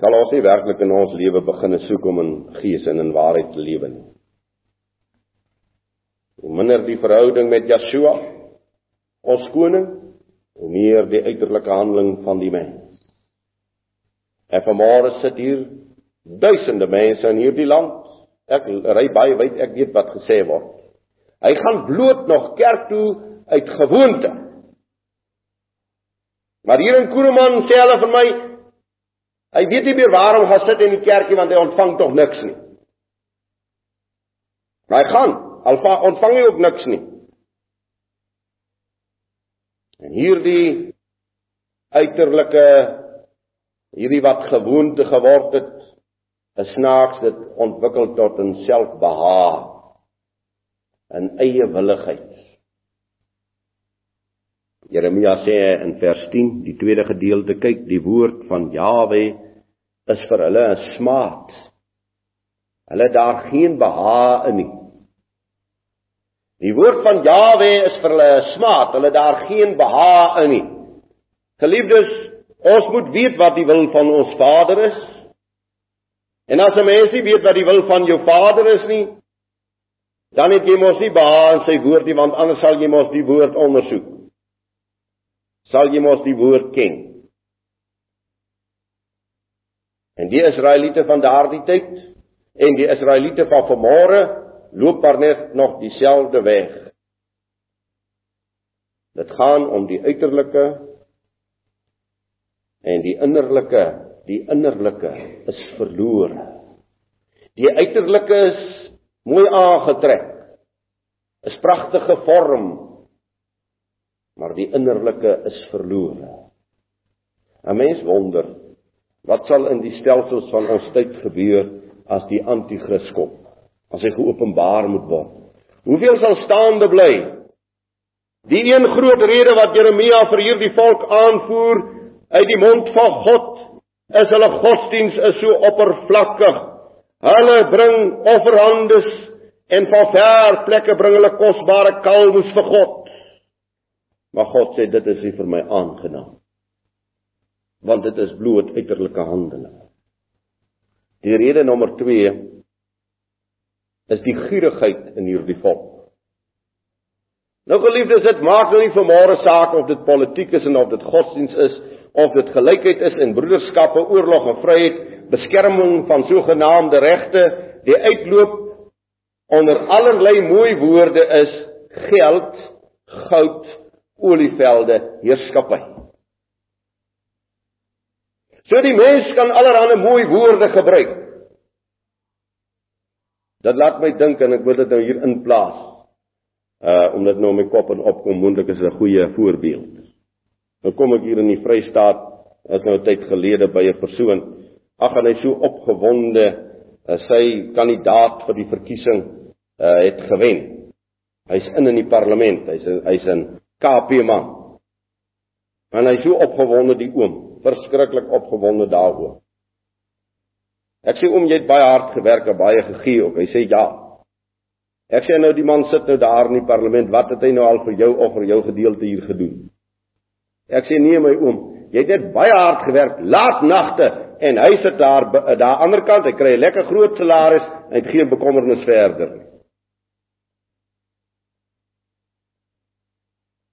sal ons nie werklik in ons lewe begin soek om in gees en in waarheid te lewe nie. Hoe minder die verhouding met Yeshua, ons koning, hoe meer die uiterlike handeling van die mens. En vanmôre sit hier duisende mense in hierdie land. Ek ry baie wyd, ek weet wat gesê word. Hy gaan bloot nog kerk toe uit gewoonte. Maar hier in Kuruman sê hulle vir my hy weet nie meer waarom gaan sit in die kerkie want hy ontvang tog niks nie. Maar hy gaan alfa ontvang hy ook niks nie. En hierdie uiterlike hierdie wat gewoonte geword het, is snaaks dit ontwikkel tot 'n selfbehaag, 'n eie willigheid. Jeremia sê in vers 10, die tweede gedeelte, kyk, die woord van Jawe is vir hulle 'n smaad. Hulle daar geen behaag in nie. Die woord van Jawe is vir hulle 'n smaad, hulle daar geen behaag in nie. Geliefdes, ons moet weet wat die wil van ons Vader is. En as 'n mens nie weet wat die wil van jou Vader is nie, dan het jy mos nie behaag in sy woord nie, want anders sal jy mos die woord ondersoek sal jy mos die woord ken. En die Israeliete van daardie tyd en die Israeliete van vanmôre loop maar net nog dieselfde weg. Dit gaan om die uiterlike en die innerlike, die innerlike is verlore. Die uiterlike is mooi aangetrek. Is pragtige vorm, maar die innerlike is verlore. 'n Mens wonder wat sal in die stelsels van ons tyd gebeur as die anti-kris kom, as hy geopenbaar moet word. Hoeveel sal staande bly? Die een groot rede wat Jeremia vir hierdie volk aanvoer uit die mond van God is hulle godsdiens is so oppervlakkig. Hulle bring offerhandes en van ver plekke bring hulle kosbare kalwes vir God. Maar God sê dit is nie vir my aangenaam. Want dit is bloot uiterlike handeling. Die rede nommer 2 is die gierigheid in hierdie volk. Nou geliefdes, dit maak nou nie vir môre saak of dit politiek is en of dit godsdiens is of dit gelykheid is en broederskappe, oorlog en vryheid, beskerming van sogenaamde regte, die uitloop onder allerlei mooi woorde is geld, goud, olievelde heerskappy. So die mens kan allerlei mooi woorde gebruik. Dit laat my dink en ek wil dit nou hier inplaas. Uh omdat nou my kop en opkom moontlik is 'n goeie voorbeeld. Nou kom ek hier in die Vrystaat, is nou 'n tyd gelede by 'n persoon. Ag en hy so opgewonde, uh, sy kandidaat vir die verkiesing uh het gewen. Hy's in in die parlement, hy's hy's in KP man. En hy so opgewonde die oom, verskriklik opgewonde daaroor. Ek sê oom, jy het baie hard gewerk en baie gegee ook. Hy sê ja. Ek sê nou die man sit nou daar in die parlement, wat het hy nou al vir jou of vir jou gedeelte hier gedoen? Ek sê nee my oom, jy het net baie hard gewerk, laat nagte en hy sit daar daar aan die ander kant, hy kry 'n lekker groot salaris en hy het geen bekommernis verder nie.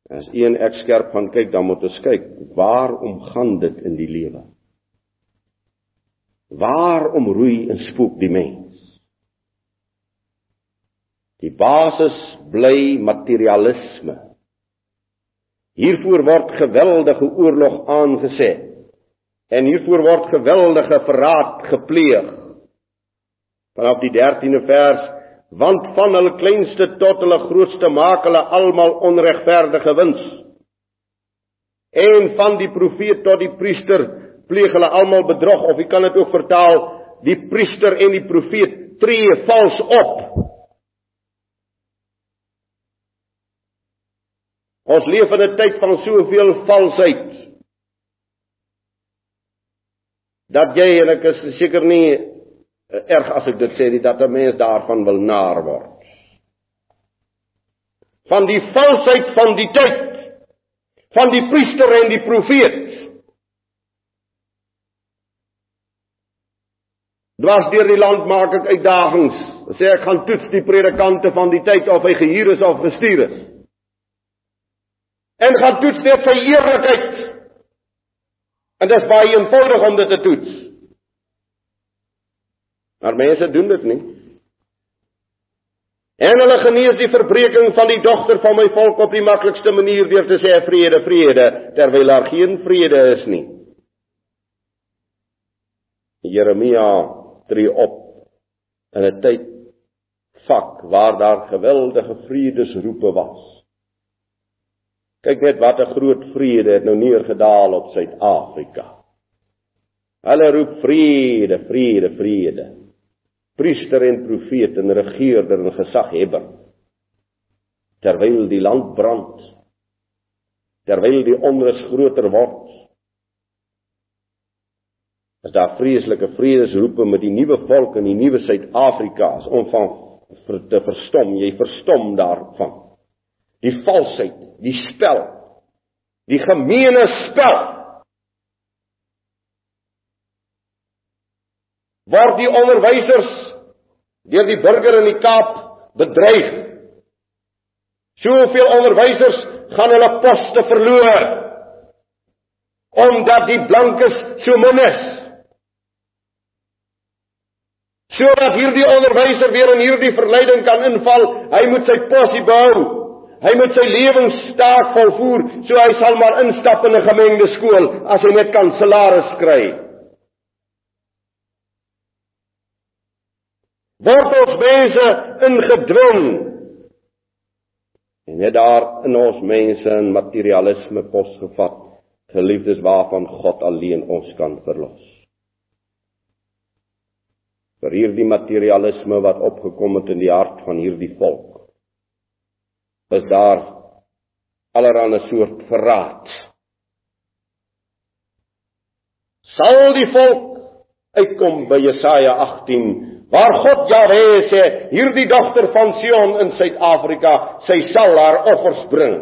As een ek skerp gaan kyk, dan moet ons kyk, waarom gaan dit in die lewe? Waarom roei en spook die mens? Die basis bly materialisme. Hiervoor word geweldige oorlog aangeset en hiervoor word geweldige verraad gepleeg. Vanaf die 13de vers want van hulle kleinste tot hulle grootste maak hulle almal onregverdige wins. En van die profeet tot die priester pleeg hulle almal bedrog of jy kan dit ook vertaal die priester en die profeet tree vals op. Ons leef in 'n tyd van soveel valsheid. Dat jy en ek is seker nie erg as ek dit sê dat 'n mens daarvan wil naar word. Van die valsheid van die tyd van die priester en die profeet. dwars deur die land maak ek uitdagings. Sê ek gaan toets die predikante van die tyd of hy gehuur is of gestuur is. En gaan toets net sy eerlikheid. En dit is baie eenvoudig om dit te toets. Maar mense doen dit nie. En hulle genees die verbreeking van die dogter van my volk op die maklikste manier deur te sê vrede, vrede, terwyl daar geen vrede is nie. Jeremia tree op in 'n tyd vak waar daar geweldige vredesroepe was. Kyk net wat 'n groot vrede het nou neergedaal op Suid-Afrika. Hulle roep vrede, vrede, vrede priester en profeet en regeerder en gesaghebber terwyl die land brand terwyl die onrus groter word as daar vreeslike vredesroepe met die nuwe volk in die nuwe Suid-Afrika om van te verstom. Jy verstom daarvan. Die valsheid die spel die gemeene spel word die onderwysers deur die burger in die Kaap bedreig. Soveel onderwysers gaan hulle poste verloor omdat die blankes so min is. Sodat hierdie onderwyser weer in hierdie verleiding kan inval, hy moet sy posie behou. Hy moet sy lewensstaak volvoer, so hy sal maar instap in 'n gemengde skool as hy net kan salaris kry. Word ons mense ingedwing? En net daar in ons mense in materialisme posgevat geliefdes waarvan God alleen ons kan verlos. Vir hierdie materialisme wat opgekom het in die hart van hierdie volk is daar allerlei soort verraad. Sal die volk uitkom by Jesaja 18 Waar God Jahwe sê, hierdie dogter van Sion in Suid-Afrika, sy sal haar offers bring.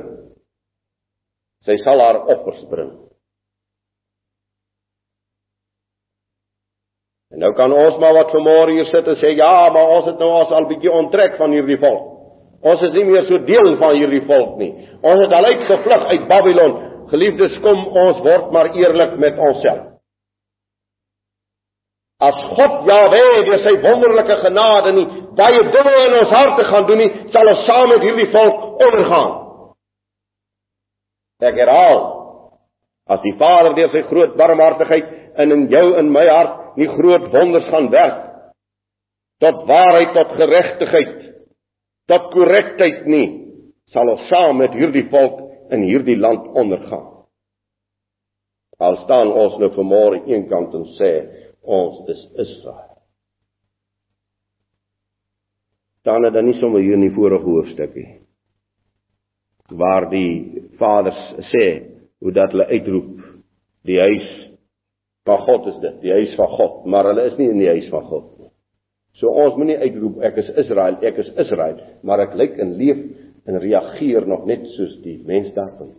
Sy sal haar offers bring. En nou kan ons maar wat vanmôre hier sit en sê ja, maar ons het nou ons al bietjie onttrek van hierdie volk. Ons is nie meer so deel van hierdie volk nie. Ons het al uitgevlug uit Babylon. Geliefdes, kom ons word maar eerlik met onsself. As God Jahwe deur sy wonderlike genade nie baie dinge in ons harte gaan doen nie, sal ons saam met hierdie volk ondergaan. Ek herhaal, as die Vader deur sy groot barmhartigheid in in jou en my hart nie groot wonders gaan werk tot waarheid tot geregtigheid tot korrektheid nie, sal ons saam met hierdie volk in hierdie land ondergaan. Al staan ons nou vanmôre eenkant en sê ons is Israel. Dan het dan nie sommer hier in die vorige hoofstukkie waar die vaders sê hoe dat hulle uitroep die huis van God is dit, die huis van God, maar hulle is nie in die huis van God nie. So ons moenie uitroep ek is Israel, ek is Israel, maar ek lyk en leef en reageer nog net soos die mens daarvan.